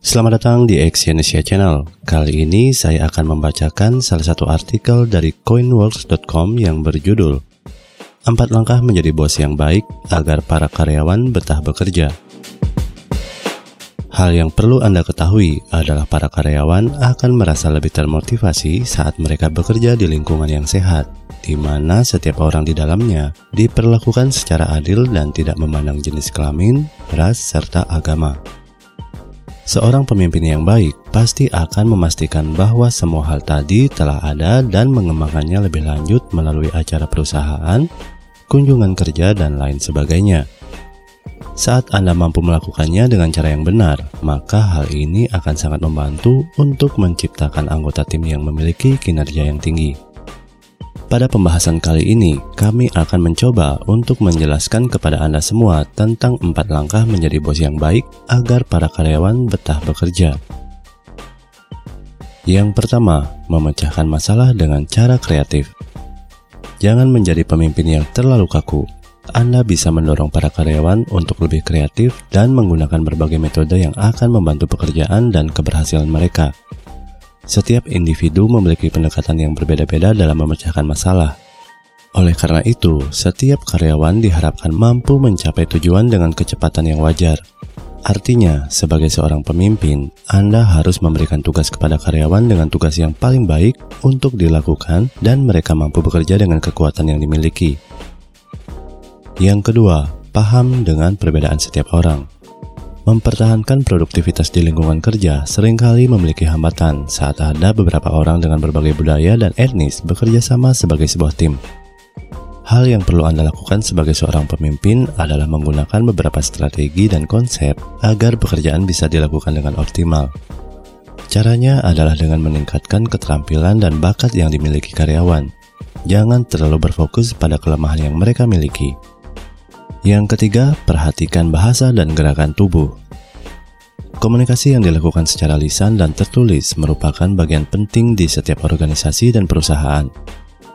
Selamat datang di Exyonesia Channel. Kali ini saya akan membacakan salah satu artikel dari coinworks.com yang berjudul Empat langkah menjadi bos yang baik agar para karyawan betah bekerja. Hal yang perlu Anda ketahui adalah para karyawan akan merasa lebih termotivasi saat mereka bekerja di lingkungan yang sehat, di mana setiap orang di dalamnya diperlakukan secara adil dan tidak memandang jenis kelamin, ras, serta agama. Seorang pemimpin yang baik pasti akan memastikan bahwa semua hal tadi telah ada dan mengembangkannya lebih lanjut melalui acara perusahaan, kunjungan kerja, dan lain sebagainya. Saat Anda mampu melakukannya dengan cara yang benar, maka hal ini akan sangat membantu untuk menciptakan anggota tim yang memiliki kinerja yang tinggi. Pada pembahasan kali ini, kami akan mencoba untuk menjelaskan kepada Anda semua tentang empat langkah menjadi bos yang baik agar para karyawan betah bekerja. Yang pertama, memecahkan masalah dengan cara kreatif. Jangan menjadi pemimpin yang terlalu kaku. Anda bisa mendorong para karyawan untuk lebih kreatif dan menggunakan berbagai metode yang akan membantu pekerjaan dan keberhasilan mereka. Setiap individu memiliki pendekatan yang berbeda-beda dalam memecahkan masalah. Oleh karena itu, setiap karyawan diharapkan mampu mencapai tujuan dengan kecepatan yang wajar. Artinya, sebagai seorang pemimpin, Anda harus memberikan tugas kepada karyawan dengan tugas yang paling baik untuk dilakukan dan mereka mampu bekerja dengan kekuatan yang dimiliki. Yang kedua, paham dengan perbedaan setiap orang. Mempertahankan produktivitas di lingkungan kerja sering kali memiliki hambatan saat ada beberapa orang dengan berbagai budaya dan etnis bekerja sama sebagai sebuah tim. Hal yang perlu Anda lakukan sebagai seorang pemimpin adalah menggunakan beberapa strategi dan konsep agar pekerjaan bisa dilakukan dengan optimal. Caranya adalah dengan meningkatkan keterampilan dan bakat yang dimiliki karyawan. Jangan terlalu berfokus pada kelemahan yang mereka miliki yang ketiga, perhatikan bahasa dan gerakan tubuh. Komunikasi yang dilakukan secara lisan dan tertulis merupakan bagian penting di setiap organisasi dan perusahaan.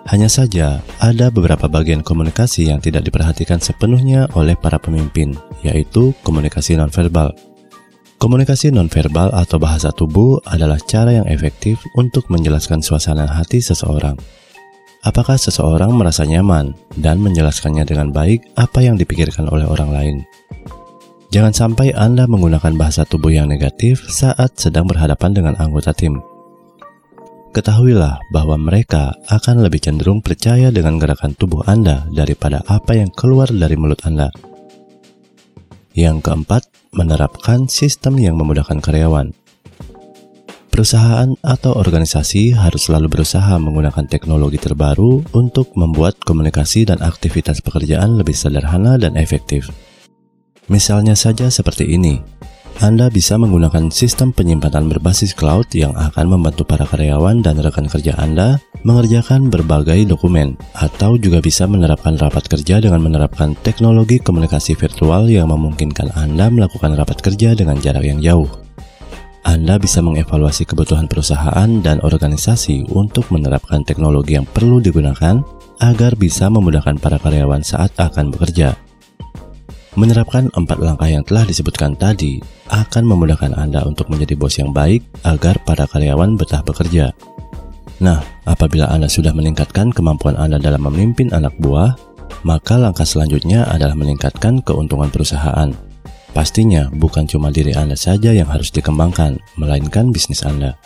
Hanya saja, ada beberapa bagian komunikasi yang tidak diperhatikan sepenuhnya oleh para pemimpin, yaitu komunikasi nonverbal. Komunikasi nonverbal atau bahasa tubuh adalah cara yang efektif untuk menjelaskan suasana hati seseorang. Apakah seseorang merasa nyaman dan menjelaskannya dengan baik apa yang dipikirkan oleh orang lain? Jangan sampai Anda menggunakan bahasa tubuh yang negatif saat sedang berhadapan dengan anggota tim. Ketahuilah bahwa mereka akan lebih cenderung percaya dengan gerakan tubuh Anda daripada apa yang keluar dari mulut Anda. Yang keempat, menerapkan sistem yang memudahkan karyawan. Perusahaan atau organisasi harus selalu berusaha menggunakan teknologi terbaru untuk membuat komunikasi dan aktivitas pekerjaan lebih sederhana dan efektif. Misalnya saja seperti ini, Anda bisa menggunakan sistem penyimpanan berbasis cloud yang akan membantu para karyawan dan rekan kerja Anda mengerjakan berbagai dokumen, atau juga bisa menerapkan rapat kerja dengan menerapkan teknologi komunikasi virtual yang memungkinkan Anda melakukan rapat kerja dengan jarak yang jauh. Anda bisa mengevaluasi kebutuhan perusahaan dan organisasi untuk menerapkan teknologi yang perlu digunakan agar bisa memudahkan para karyawan saat akan bekerja. Menerapkan empat langkah yang telah disebutkan tadi akan memudahkan Anda untuk menjadi bos yang baik agar para karyawan betah bekerja. Nah, apabila Anda sudah meningkatkan kemampuan Anda dalam memimpin anak buah, maka langkah selanjutnya adalah meningkatkan keuntungan perusahaan. Pastinya bukan cuma diri Anda saja yang harus dikembangkan, melainkan bisnis Anda.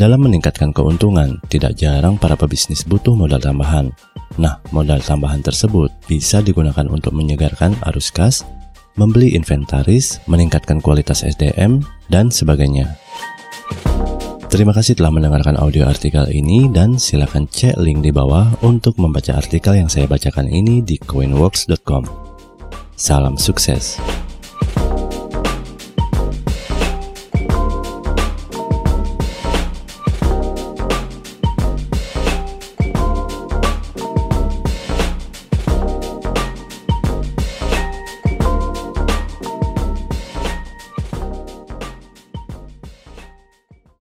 Dalam meningkatkan keuntungan, tidak jarang para pebisnis butuh modal tambahan. Nah, modal tambahan tersebut bisa digunakan untuk menyegarkan arus kas, membeli inventaris, meningkatkan kualitas SDM, dan sebagainya. Terima kasih telah mendengarkan audio artikel ini dan silakan cek link di bawah untuk membaca artikel yang saya bacakan ini di coinworks.com. Salam sukses.